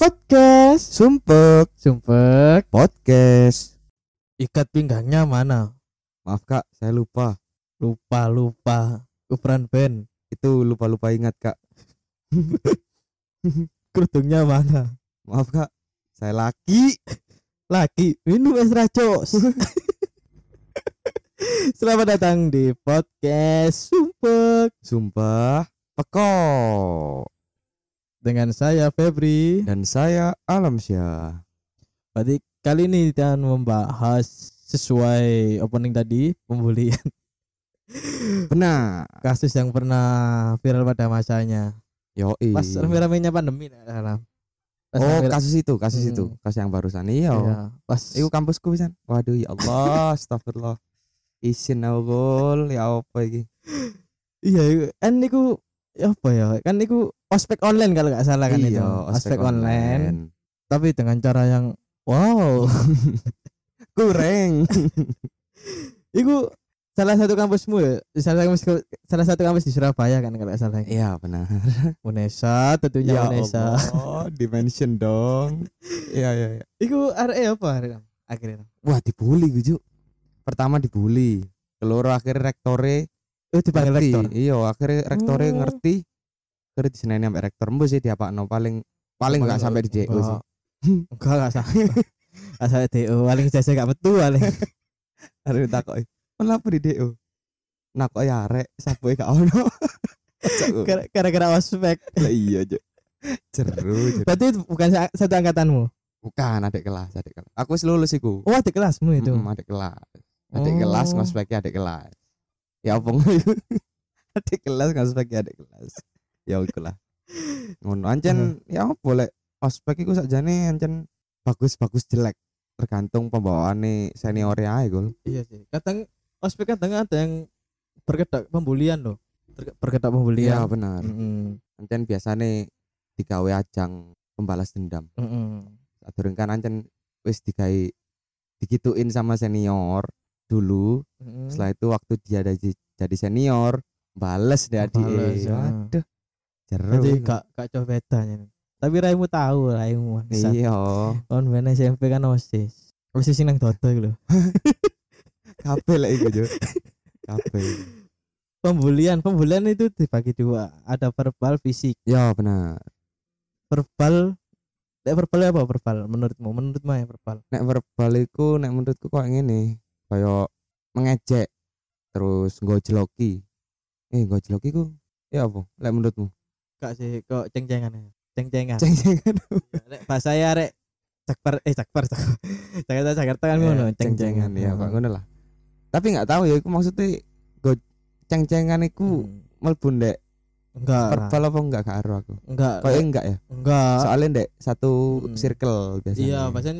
Podcast. Sumpek Sumpek. podcast. Ikat pinggangnya mana? Maaf kak, saya lupa. Lupa lupa. Ukuran band. Itu lupa-lupa ingat kak. Kerudungnya mana? Maaf kak, saya laki. Lagi minum es racos. Selamat datang di podcast Sumpek Sumpah peko. Dengan saya Febri. Dan saya Alamsyah. Berarti kali ini kita membahas sesuai opening tadi pembulian Benar. kasus yang pernah viral pada masanya. Yoi. Pas rame-ramenya pandemi nah. Pas Oh rame- kasus itu, kasus Hmm. itu, kasus yang barusan. Iya. Iya, pas Iku kampusku pisan. Waduh ya Allah, astagfirullah. Isin awal ya apa iki? Iya, kan niku ya apa ya? Kan niku ospek online kalau nggak salah kan itu. Iya, Ospek online. Tapi dengan cara yang wow. Kurang. iku salah satu kampusmu ya? Salah kampus salah satu kampus di Surabaya kan kalau nggak salah. Iya benar. Unesa tentunya Ya Unesa. Allah, dimension dong. Iya iya iya. Iku arek apa arek? Akhirnya. Wah dibully gue. Pertama dibully. Keloro akhirnya rektore Oh dipanggil ngerti. rektor. Iya, akhirnya rektore Oh. ngerti. Akhirnya diseneni sampai rektor mbok sih diapakno paling paling enggak sampai di DO sih. Enggak enggak sampai. Enggak sampai DO, paling jasa enggak betul paling. Akhirnya takoki, "Kenapa di DO?" Nah kok ya arek sapoe gak ono. Gara-gara ospek. Lah iya. Jeru, jeru. Berarti bukan sa- satu angkatanmu. Bukan adik kelas, adik kelas. Aku lulus iku. Oh, di kelasmu itu. Mm, adik kelas. Adik Oh. kelas ngospeknya adik kelas. Ya ngono adik kelas ngospeknya adik kelas. Ya iku lah. Ngono ancen ya boleh ospek iku sakjane ancen bagus-bagus jelek tergantung pembawaane senior ae gol. Iya sih. Kadang ospek kadang ada yang berkedak pembulian loh. Berkedak pembulian. Iya benar. Mm-mm. Ancen biasane digawe ajang pembalas dendam. Mm-mm. Sadurung kan ancen wis digawe digituin sama senior dulu. Mm-mm. Setelah itu waktu dia jadi jadi senior bales deh adik. Bales, ya. Jeru. Jadi gak gak coba bedanya. Tapi raimu tahu raimu. Iya. Kon ben SMP kan OSIS. OSIS sing nang dodo iku lho. Kabeh lah iku yo. Kabeh. Pembulian, pembulian itu dibagi dua. Ada verbal, fisik. Ya benar. Verbal Nek verbal apa verbal menurutmu? Menurutmu ya verbal. Nek verbal iku nek menurutku kok ngene, kaya mengejek terus ngojloki. Eh ngojloki ku ya apa? Lek menurutmu? Gak sih kok ceng-cengan ya. Ceng-cengan. Ceng-cengan. Nek bahasa ya rek cakper eh cakper Jakarta Jakarta kan ngono Eh, ceng-cengan ya kok ngono lah. Tapi nggak tahu ya iku maksudnya go ceng-cengan iku Hmm. mlebu ndek enggak verbal apa enggak karo aku? enggak Kayaknya enggak ya. enggak Soalnya ndek satu Mm. circle biasanya. iya bahkan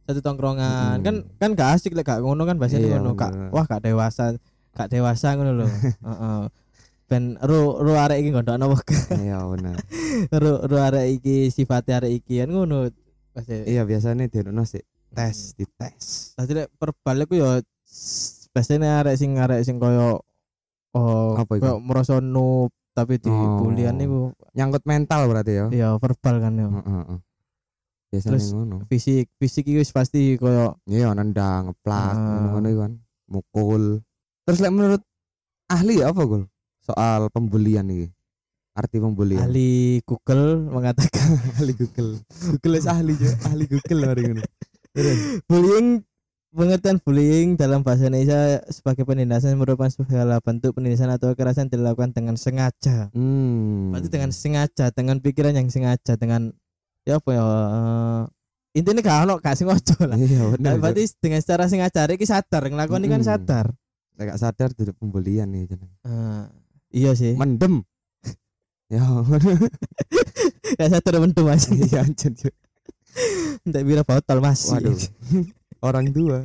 satu tongkrongan Mm. kan kan gak asik lek gak ngono kan bahasanya Iya, ngono kak wah gak dewasa gak dewasa ngono lho heeh ben ru ru arek iki gondokno wek Iya benar. ru ru arek iki sifate arek iki kan ngono pasti Iya biasanya di sih tes di tes. Tadi lek verbal iku ya s- biasanya arek sing arek sing koyo oh Apa iku? koyo merasa noob tapi di Oh. bulian niku Nyangkut mental berarti ya. ya verbal kan ya. Heeh, heeh. Biasanya Terus- ngono. Fisik, fisik itu pasti koyo Iya nendang, ngeplak, Ah. ngono-ngono iku kan. Mukul. Terus lek menurut ahli ya apa gol? Soal pembulian iki. Arti pembulian. ahli Google mengatakan ahli Google. Google is ahli juga. ahli Google hari. Terus bullying pengertian bullying dalam bahasa Indonesia sebagai penindasan merupakan segala bentuk penindasan atau kekerasan dilakukan dengan sengaja. hmm. Berarti dengan sengaja, dengan pikiran yang sengaja, dengan ya apa ya eh, intinya gak ono gak sengaja lah. Iya benar. Nah, berarti dengan secara sengaja iki sadar ngelakoni kan Mm-mm. sadar. Lek gak sadar tidak pembulian nih jeneng. Eh, iya sih. Mendem. ya, Gak sadar mendem Mas. iya anjir. Ndak bira botol Mas. Waduh. Orang tua.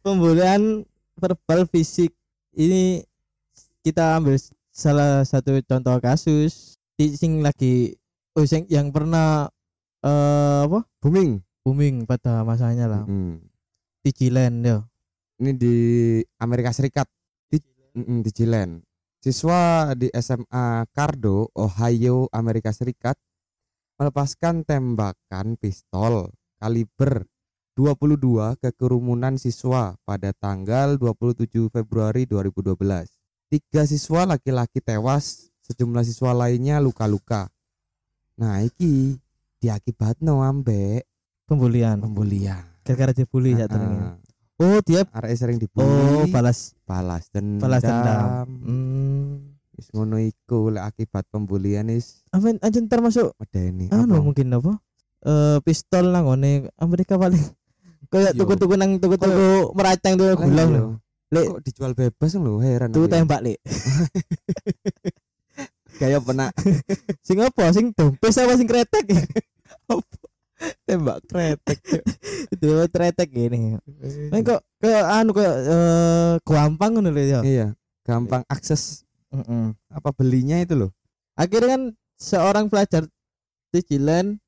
Pembulian verbal fisik ini kita ambil salah satu contoh kasus sing lagi oh sing yang pernah eh apa Booming. booming pada masanya lah Hmm. di Cilen ya Ini di Amerika Serikat. Di, mm, di Cilen. Siswa di SMA Cardo, Ohio, Amerika Serikat melepaskan tembakan pistol kaliber 22 ke kerumunan siswa pada tanggal 27 Februari 2012. Tiga siswa laki-laki tewas, sejumlah siswa lainnya luka-luka. Nah, iki diakibatno ambek Pembulian. pembulian. Gara-gara dibully ya. Oh, dia arek sering dibully, oh balas balas dendam. balas dendam. Hmm. Wis ngono iku lek akibat pembulian is Apa anjir termasuk medeni. anu Apa? mungkin apa? Eh pistol nang ngone Amerika paling kayak tuku-tuku nang tuku-tuku meracang tuh iya. lho. Lek Kok dijual bebas lho heran. tuku aku ya. tembak lek. Kayak pernah Sing apa? Sing dompes apa sing kretek? Tembak kretek. Itu kretek gini. Nek kok ke anu kayak eh gampang lho ya. Iya, gampang akses Heeh. apa belinya itu loh. Akhirnya kan seorang pelajar Cijilen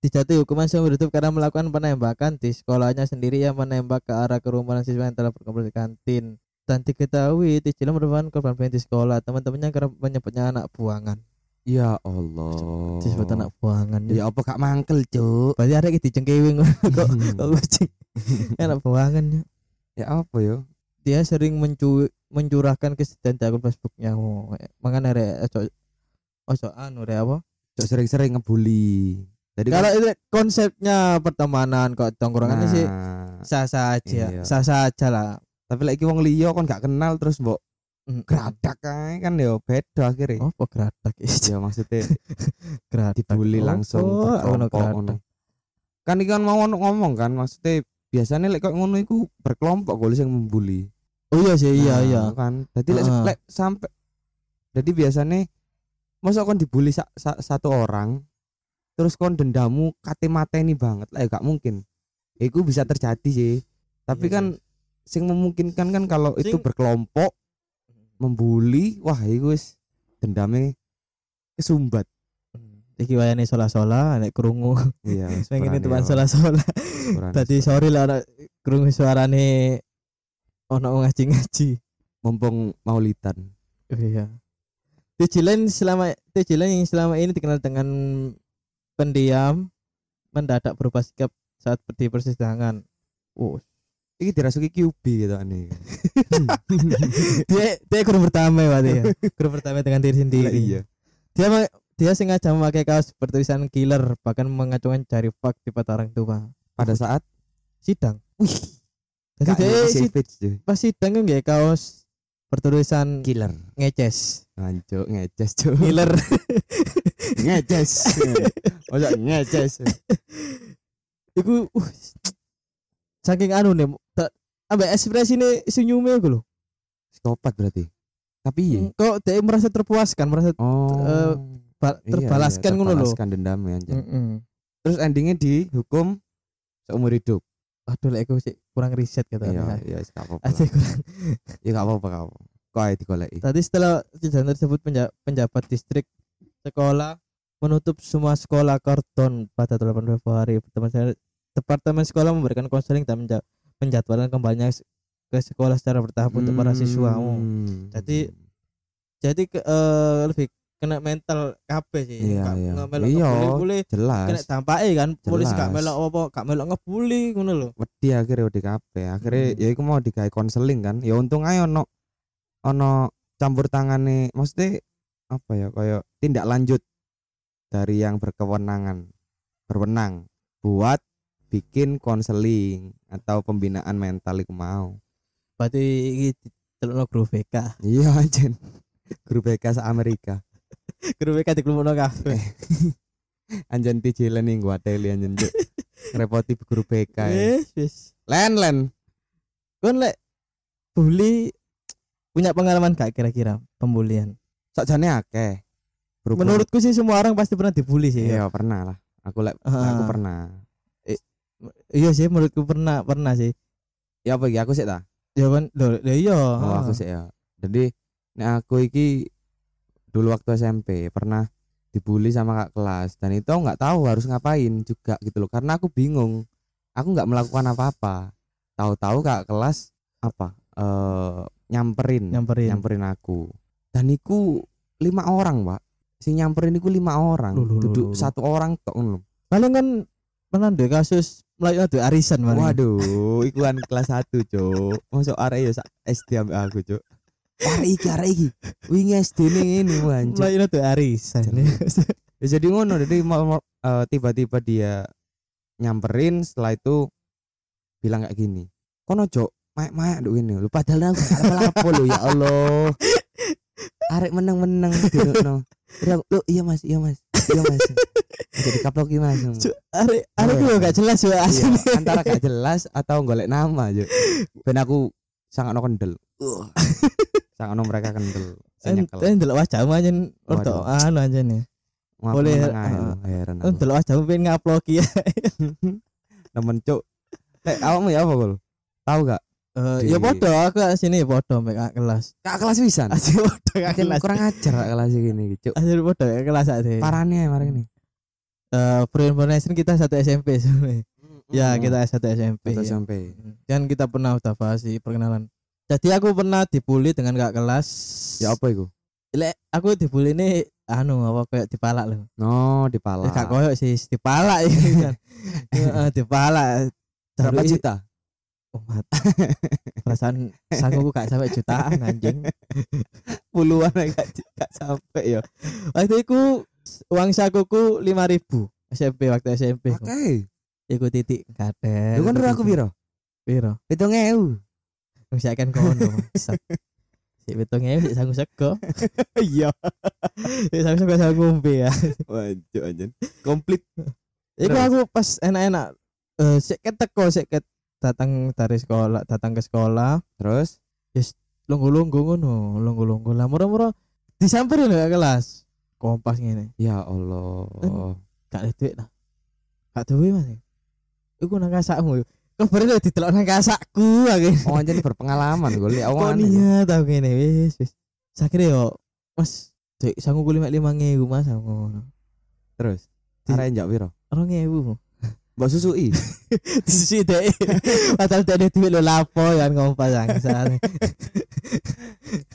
dijatuhi hukuman seumur hidup karena melakukan penembakan di sekolahnya sendiri yang menembak ke arah kerumunan siswa yang telah berkumpul di kantin. Dan diketahui Cijilen merupakan korban di sekolah. Teman-temannya kerap menyebutnya anak buangan. Ya Allah. Disebut anak buangan. Ya apa gak mangkel, Cuk? Berarti ada gitu cengkewing kok kok kucing. anak buangan ya. ya apa yo? Dia sering mencu mencurahkan kesedihan di akun Facebooknya. Oh, makanya rek ojo ojo anu rek apa? Cuk sering-sering ngebully. Jadi Kalau kan, itu konsepnya pertemanan kok tongkrongan nah, sih sah-sah aja, Iya. sah-sah aja lah. Tapi lagi wong liya kon gak kenal terus mbok gradak kan yo beda akhirnya. Oh, iki? Ya maksudnya Geradak. dibully langsung oh, ono. Kan iki kan mau ono ngomong kan maksudnya biasanya lek kok ngono iku berkelompok kok sing membuli. Oh iya sih, iya Nah, iya. kan. Jadi lek Heeh. lek sampai jadi biasanya masa kon dibully sa- sa- satu orang terus kon dendamu kate mateni banget lah ya gak mungkin. Iku bisa terjadi sih. Tapi Iya kan sing memungkinkan kan kalau itu berkelompok membuli, wah iku wis dendamnya kesumbat. Iki wayane sola-sola nek krungu Iya, pengen teman ya, sola-sola. Tadi sorry lah nek krungu suarane ono ngaji-ngaji. mumpung maulidan. Iya. Tijilan selama Tijilan yang selama ini dikenal dengan pendiam mendadak berubah sikap saat di persidangan. Oh, Iki dirasuki QB gitu aneh. dia dia guru pertama ya berarti ya. Guru pertama dengan diri sendiri. Lah iya. Dia dia sengaja memakai kaos bertulisan killer bahkan mengacungkan jari fak di mata orang tua. Pada saat Sidang. wih, Jadi dia si, pas sidang kan kaos bertulisan Killer. ngeces. Anjuk ngeces cuy. Killer. ngeces. Ojo ngeces. Iku uh, saking anu nih ambek ekspresi ini senyumnya gue loh. Psikopat berarti. Tapi iya. Kok dia merasa terpuaskan, merasa Oh. Eh, ba- Iya, terbalaskan iya, ngono loh. terbalaskan dendamnya anjir. Mm-mm. Terus endingnya dihukum seumur hidup. Aduh, lah aku sih kurang riset gitu. Iya, iya, gak apa-apa. Ada kurang. Ya gak apa-apa. Kok ae digoleki. Tadi setelah kejadian tersebut penja- penjabat distrik sekolah menutup semua sekolah karton pada 8 Februari. Departemen, departemen sekolah memberikan konseling dan menja- menjadwalkan kembalinya se- ke sekolah secara bertahap untuk para siswa. Hmm. Jadi Jadi ke, eh, lebih kena mental kabeh sih. Iya, Gak- iya. gak melok Iya. ngebully-bully, jelas kena dampake kan. Polisi gak melok apa, gak melok ngebully ngono lho. wedi akhirnya wedi kabeh akhirnya Hmm. ya iku mau digawe konseling kan ya untung ae ono ono campur tangane maksudnya apa ya kayak tindak lanjut dari yang berkewenangan berwenang buat bikin konseling atau pembinaan mental iku mau Berarti iki delokno grup BK. iya anjen guru BK sa Amerika Grup BK dikelumpukno kabeh. anjen tijilan ning gua teli anjen Cuk. ngerepoti guru BK ya. Wis, wis. len len Kon lek bully punya pengalaman gak kira-kira pembulian? sakjane akeh Berhubung- Menurutku sih semua orang pasti pernah dibully sih. iya pernah lah aku lek Ah. aku pernah Iya sih menurutku pernah pernah sih. ya apa iki? Aku sih ta? Ya kan, lho, iya. oh aku sih ya. Jadi nek aku iki dulu waktu SMP pernah dibully sama kak kelas. Dan itu aku nggak tahu harus ngapain juga gitu loh. Karena aku bingung. Aku nggak melakukan apa-apa. Tahu-tahu kak kelas apa eh nyamperin. Nyamperin. nyamperin aku. Dan iku lima orang pak. Sing nyamperin iku lima orang. Duduk satu orang tok ngono paling kan pernah deh kasus melayu ada arisan paling. waduh iku kan kelas 1 cuk. Masuk arek ya sak SD ambek aku cuk. Arek iki arek iki. Wingi SD ning ini wancuk melayu ada arisan. Ya, jadi ngono jadi eh, tiba-tiba dia nyamperin setelah itu bilang kayak gini kono cok mayak mayak duk ini lu padahal aku apa-apa lo ya Allah. Arek menang-menang gitu no lu iya mas iya mas iya mas jadi kaploki mas. Cuk, arek arek Iya. gue gak jelas ya Iya, antara gak jelas atau golek nama aja ben aku sangat no kendel. Uh, sangat no mereka kendel Saya ndelok wajahmu aja Waduh. anu aja nih. Boleh, uh, heran aku. Ndelok wajahmu pengen ngupload ya. temen cuk. Lek awakmu ya apa kul tahu gak? Eh, Di- ya podo aku sini podo mek kelas. kak kelas pisan? Podo kakak Akhirnya kelas. kurang ajar kak kelas gini cuk. Asli podo kakak kelas parahnya ya mari ini Eh, pre-information kita satu SMP sebenarnya. Ya, Hmm. kita satu SMP. Satu ya. SMP Dan kita pernah sih perkenalan. Jadi aku pernah dibully dengan kakak kelas. ya apa iku Lek aku dibully ini anu apa kayak dipalak loh. no dipala Ya gak koyo sih dipalak ya kan. Dipalak. berapa juta Oh, mat. Perasaan sanggup gak sampai jutaan anjing. puluhan gak, gak sampai ya Waktu itu uang sakuku 5000 SMP waktu SMP. oke Iku titik kadek. lu kan aku biro Piro? itu ngewu Wong sik kan kono. Sik betung ewe sik sanggup sego. iya Sik sanggup sego sanggup ngombe ya. wajib aja komplit Iku Terus? aku pas enak-enak eh sik ket teko sik ket datang dari sekolah, datang ke sekolah, terus lunggu-lunggu ngono, lunggu-lunggu lah murah-murah disamperin gak kelas. Kompas ngene. ya Allah. Gak ada duit lah gak duit mas. Iku nang kasakmu kok baru didelok nang kasakku aku oh anjir berpengalaman gue lihat kok niat tau ngene? Wis wis. Sakire yo mas cek sanggup kulit lima ngewu mas. Aku terus arek njak piro? orang ngewu mbak susui disusi deh padahal dia ada duit lo lapo ya ngompas angsa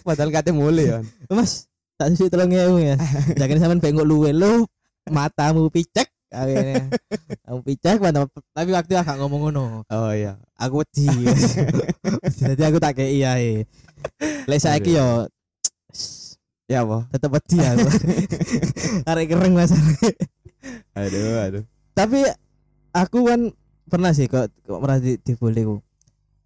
padahal katanya mulai kan mas tak susi tolong ngewu ya jangan sampean bengok luwe lo matamu picek. Akhirnya kamu picek mantap tapi waktu agak ngomong ngono. Oh iya. Aku wedi. Jadi aku tak kayak iya lek saiki yo ya apa? tetep wedi aku. Arek kereng mas. Aduh aduh. Tapi aku kan pernah sih kok kok pernah di, dibully ku.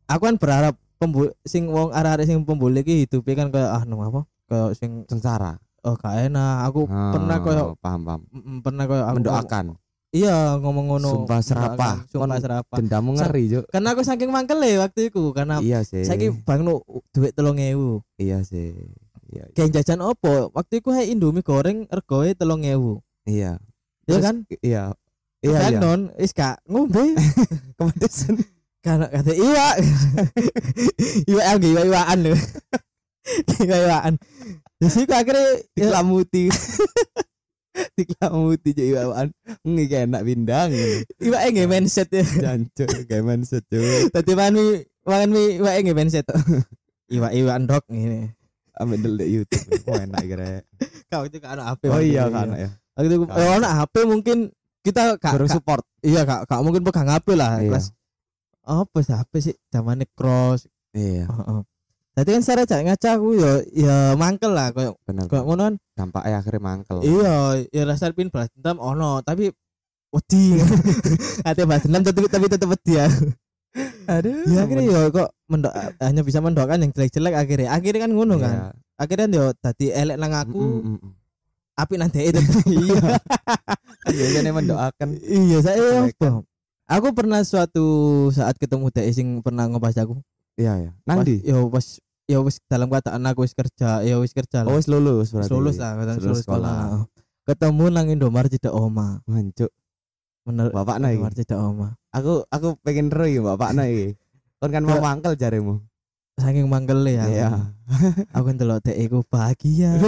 Aku kan berharap pembul sing wong arek-arek sing pembully ki hidupnya kan kayak ah no apa kayak sing sengsara oh gak enak aku pernah Oh, kayak paham paham mm, mm, pernah kayak aku mendoakan iya ngomong ngono Sumpah serapah. mendoakan, sumpah serapah dendamu ngeri juk karena aku saking mangkel waktu itu karena iya sih saiki bang no duit telung ewu iya sih iya kayak jajan opo waktu itu hai indomie goreng regoe telung ewu iya ya Terus- kan iya iya kan iya non is gak ngombe kepedesan karena kata iwa iwa yang iwa iwaan iwa iwaan jadi sih akhirnya ya, diklamuti. Diklamuti jadi iwaan ngi kayak enak bindang iwa yang nggak mindset ya. Jancuk kayak mindset cuy tadi makan mie makan mie iwa yang nggak mindset iwa iwaan dok ini ambil dulu di YouTube. Oh enak kira kau itu kan HP oh iya kan iya. ya. Waktu itu eh, ono HP mungkin kita kak, baru support. Iya kak kak mungkin pegang HP lah Iya. kelas. Apa sih HP sih? Zamannya cross. Iya Tadi kan secara cak ngaca aku ya ya mangkel lah kayak benar kayak ngono kan. dampaknya akhirnya mangkel Iya, ya rasa pin balas dendam ono, tapi wedi. Ate balas dendam tapi tapi tetep wedi ya. aduh Ya akhirnya ya kok mendok hanya bisa mendoakan yang jelek-jelek akhirnya. Akhirnya kan ngono kan. Iya. Akhirnya yo tadi elek nang aku, Mm, mm, mm. api nanti itu. iya kan biasanya mendoakan iya, saya apa? Aku pernah suatu saat ketemu dek sing pernah ngebahas aku. iya ya nang Yo pas yo wis dalam keadaan aku wis kerja, yo wis kerja lah. oh wis lulus berarti lulus lah, Lulus lulus sekolah. Ketemu nang Indomaret tidak oma. mancuk Bener. bapak naik Indomaret tidak oma. aku aku pengen ro ya bapak naik kon kan mau Ya. mangkel jarimu Saking mangkel ya. iya Aku ndelok dek iku bahagia.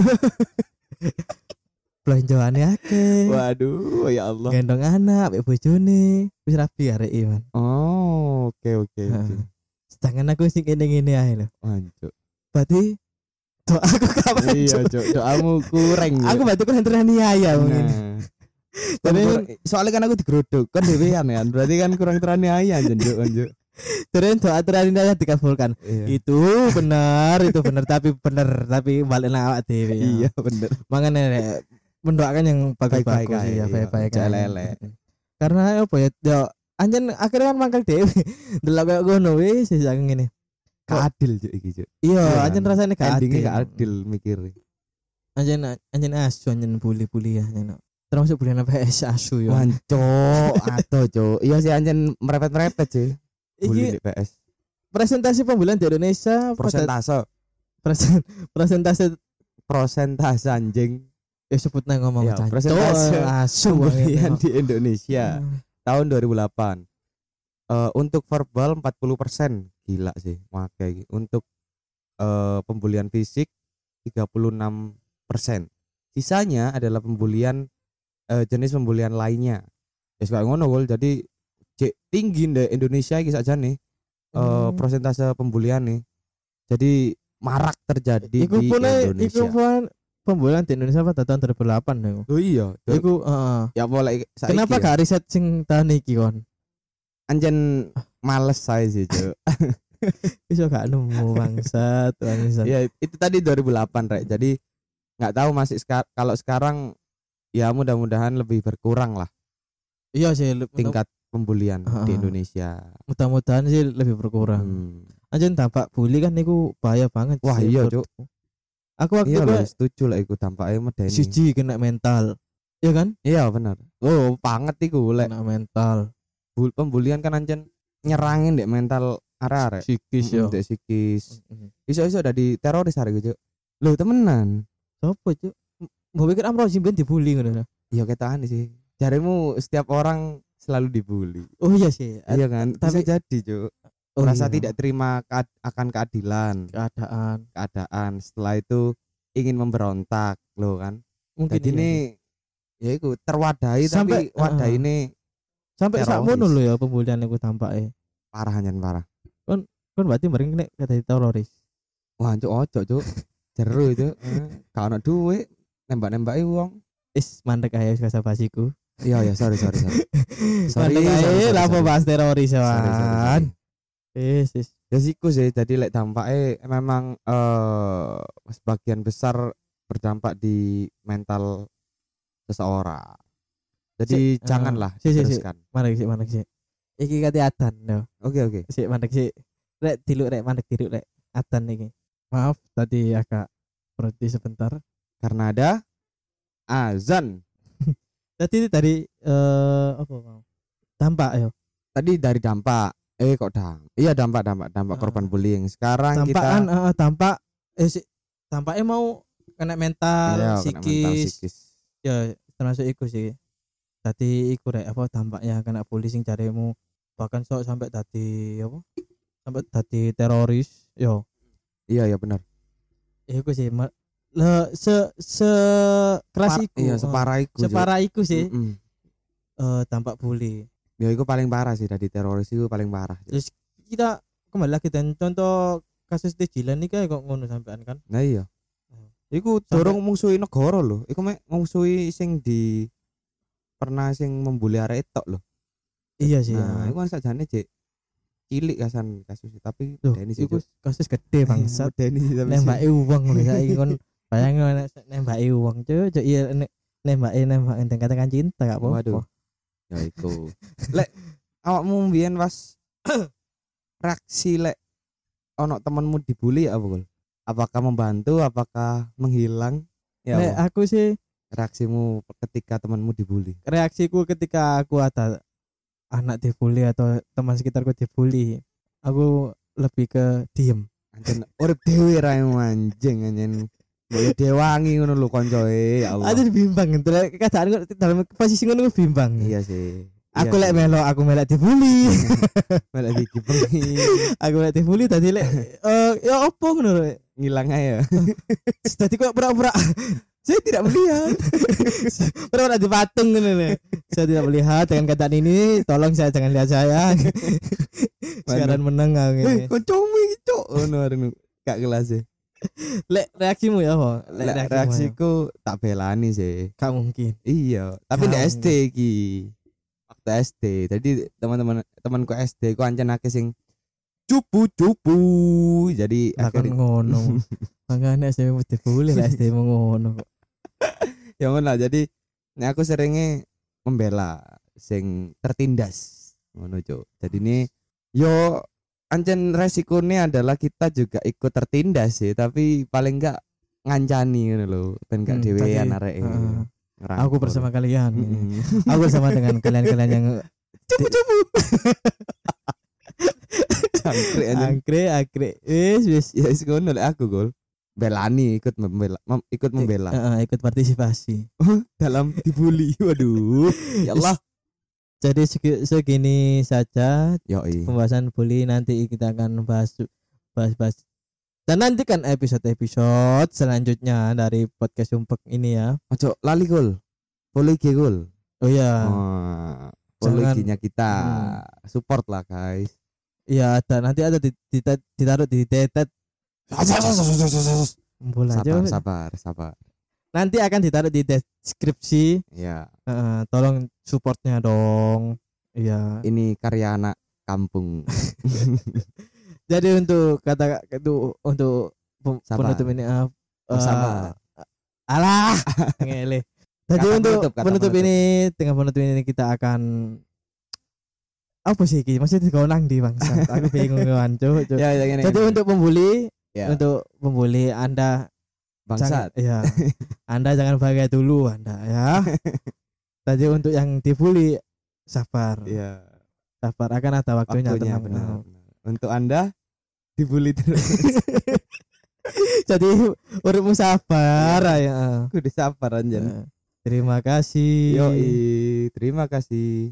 Belanjaane akeh. waduh ya Allah Gendong anak, mbek bojone. Wis rapi arek iki, Man. oh oke oke oke. Sedangkan aku sing ngene-ngene ae lho. mancuk Berarti doa aku maju Iya, Cuk. Doamu kurang. Aku batu kan teraniaya mungkin Nah. Tapi- soalnya kan aku digeruduk kan dewean kan. Berarti kan kurang teraniaya anjen Cuk, anjuk. terus doa teraniaya dikabulkan Iya. itu benar itu benar tapi benar tapi balik nang awak dewe ya. Iya, bener. makanya Rek, mendoakan yang bagus-bagus aja, ya iya. baik-baik aja. elek-elek. karena apa ya yo anjen akhirnya kan mangkal dewe delok kayak ngono wis aku ngene Gak adil Cuk iki, Cuk. iya Iya anjen kan? rasanya gak adil gak adil mikirnya. anjen anjen asu anjen bully-bully ya anjen. termasuk bully PS asu ya Wanco, atau Cuk. Iya sih anjen merepet-merepet sih. Bully iki di PS. presentasi pembulian di Indonesia Persentase, presen, presentasi prosentase anjing. ya sebut nang ngomong Ya, presentase asu di Indonesia tahun 2008. Eh untuk verbal 40% gila sih makanya iki. Untuk eh pembulian fisik 36%. Sisanya adalah pembulian eh, jenis pembulian lainnya. Ya kayak ngono Gol. Jadi cek tinggi deh Indonesia iki saja nih eh Hmm. persentase pembulian nih. Jadi marak terjadi Iku di pun iku Indonesia. pun pembulian di Indonesia pada tahun 2008 ya. Oh iya. Cuk. Iku heeh. ya boleh Kenapa ya. gak riset sing tahun iki kon? anjen males saya sih Cuk. Bisa gak nemu bangsat, bangsat. ya itu tadi 2008 rek jadi nggak tahu masih seka- kalau sekarang ya mudah-mudahan lebih berkurang lah Iya sih, tingkat pembulian di Ah. Indonesia mudah-mudahan sih lebih berkurang. Hmm. Anjir dampak bully kan niku bahaya banget. Wah, sih iya, menurutku. Aku waktu iya loh setuju lah iku dampaknya medeni. Siji kena mental. Iya kan? iya benar oh banget iku lek Kena mental, bul- pembulian kan anjen nyerangin dek mental arek-arek. Psikis Mm, yo. dek psikis iso-iso udah di teroris arek gitu Loh temenan. Sopo cuk? Mbok pikir Amro Simben dibully ngono. iya ketaan sih. Jarimu setiap orang selalu dibully. Oh iya sih. iya kan? Tapi- bisa jadi cuk Oh, merasa iya. tidak terima kead- akan keadilan keadaan. keadaan setelah itu ingin memberontak loh kan Mungkin jadi iya ini sih. ya itu terwadai Sampai- tapi wadah uh-uh. ini sampai teroris. sakmono lho ya pembulian iku tampake. parah anjen parah Kan berarti bareng nek kata teroris. wah cuk ojo cuk jeru itu kalau ono duit nembak nembaki wong Is mandek wis kasa basiku. iya ya sorry sorry sorry sorry Mandek lah bahas teroris. Sorry, sorry, sorry. Is is. ya siku sih jadi lek dampaknya memang eh sebagian besar berdampak di mental seseorang jadi Si- janganlah si, si, si. diteruskan Mandek sih mandek sih. Iki kate adan yo. oke oke Sik mandek sih. Rek diluk rek mandek diluk rek adan iki. Maaf tadi agak berhenti sebentar. karena ada azan Tadi tadi eh apa mau? Dampak yo. tadi dari dampak eh kok dampak iya dampak. dampak dampak Ah. korban bullying. Sekarang Dampak kita kan eh, dampak eh si, dampaknya mau kena mental, Iya, kena psikis, mental, psikis. ya termasuk iku sih. Tadi iku rek apa dampaknya kena bully sing jaremu. Bahkan sok sampai tadi apa sampai tadi teroris yo. Iya iya benar. Iku sih ma- le se se keras iku. iya separah iku Cuk. separah iku sih. Mm-mm. eh, dampak bully ya itu paling parah sih dari teroris itu paling parah terus kita kembali lagi dan contoh kasus Tejilan nih kayak kok ngono sampean kan nah iya Hmm. Iku dorong musuhi negara loh. Iku mek musuhi sing di pernah sing membuli arek tok loh. iya sih Nah, ya. iku kan sakjane cek cilik kasan kasus tapi Loh, iku Cuk. kasus gede bangsat sih tapi. nembaki uang lho saiki kon bayangin nek nembaki uang cuy cuy iya nek nembaki nembak enteng katakan cinta gak apa-apa Waduh. Ya iku. Lek awakmu mbiyen pas reaksi lek ono temenmu dibully ya apa Gul? Apakah membantu, apakah menghilang? Ya apa? aku sih reaksimu ketika temanmu dibully. reaksiku ketika aku ada anak dibully atau teman sekitarku dibully aku lebih ke diem Anjen urip dhewe ra anjing anjen. Mbok dewangi ngono lho koncoe ya Allah. ada bimbang Lek, keadaan kok dalam posisi ngono aku bimbang Iya sih. aku Iya lek melo aku melek dibully melek gigi bengi. aku melek dibully tadi lek eh ya opo ngono lho. Ngilang aja. Tadi kok pura-pura saya tidak melihat. pura-pura di patung nih. Saya tidak melihat dengan keadaan ini. Tolong saya jangan lihat saya. Aku Eh, ini. koncomu iki cuk. Ngono arep gak kelas e. Lek reaksimu ya, apa? Lek Lek ya. reaksiku tak belani sih. Gak mungkin. Iya, tapi di. SD iki. Waktu SD. Jadi teman-teman temanku SD ku ancen akeh sing cupu cupu. Jadi kan akhirnya ngono. Makanya saya mesti boleh lah SD mau ngono. ya ngono lah. Jadi nek aku seringnya membela sing tertindas. Ngono, Cuk. Jadi ini yo ancen resikonya adalah kita juga ikut tertindas sih, tapi paling enggak ngancani ngono lho, ben gak Hmm, dhewean heeh. Ngerangkul. Aku bersama kalian. Mm-mm. Aku bersama dengan kalian-kalian yang cupu-cupu. Anjing. angkre angkre. Wis wis. ya wis ngono lek aku gol belani ikut membela mem- ikut membela Heeh, ikut partisipasi. dalam dibully waduh ya Allah Jadi segi- segini saja yoi. pembahasan bully. Nanti kita akan bahas bahas bahas. Dan nantikan episode-episode selanjutnya dari podcast Sumpek ini ya. ojo lali gol. IG gol. Oh ya, Jangan- IG-nya kita. Hmm. support lah guys. Iya ada nanti ada di, di- ditaruh di tetet. Sabar sabar sabar Nanti akan ditaruh di deskripsi. ya Eh, tolong supportnya dong. Iya. ini karya anak kampung Jadi untuk kata itu untuk Sabar. penutup ini uh, sabar. alah ngele. Jadi Kata untuk penutup, kata penutup, penutup. ini dengan penutup ini kita akan apa sih iki? Masih digonang di bangsa. Aku bingung Cuk, Cuk. ya, ya gini, Jadi gini. untuk pembuli, ya, untuk pembuli Anda bangsat jangan, ya. Anda jangan bahagia dulu Anda ya. Tadi untuk yang dibully sabar. ya Sabar akan ada waktunya, waktunya benar benar. untuk anda dibully terus Jadi uripmu sabar ya. aku disabar anjen Terima kasih. Yoi, terima kasih.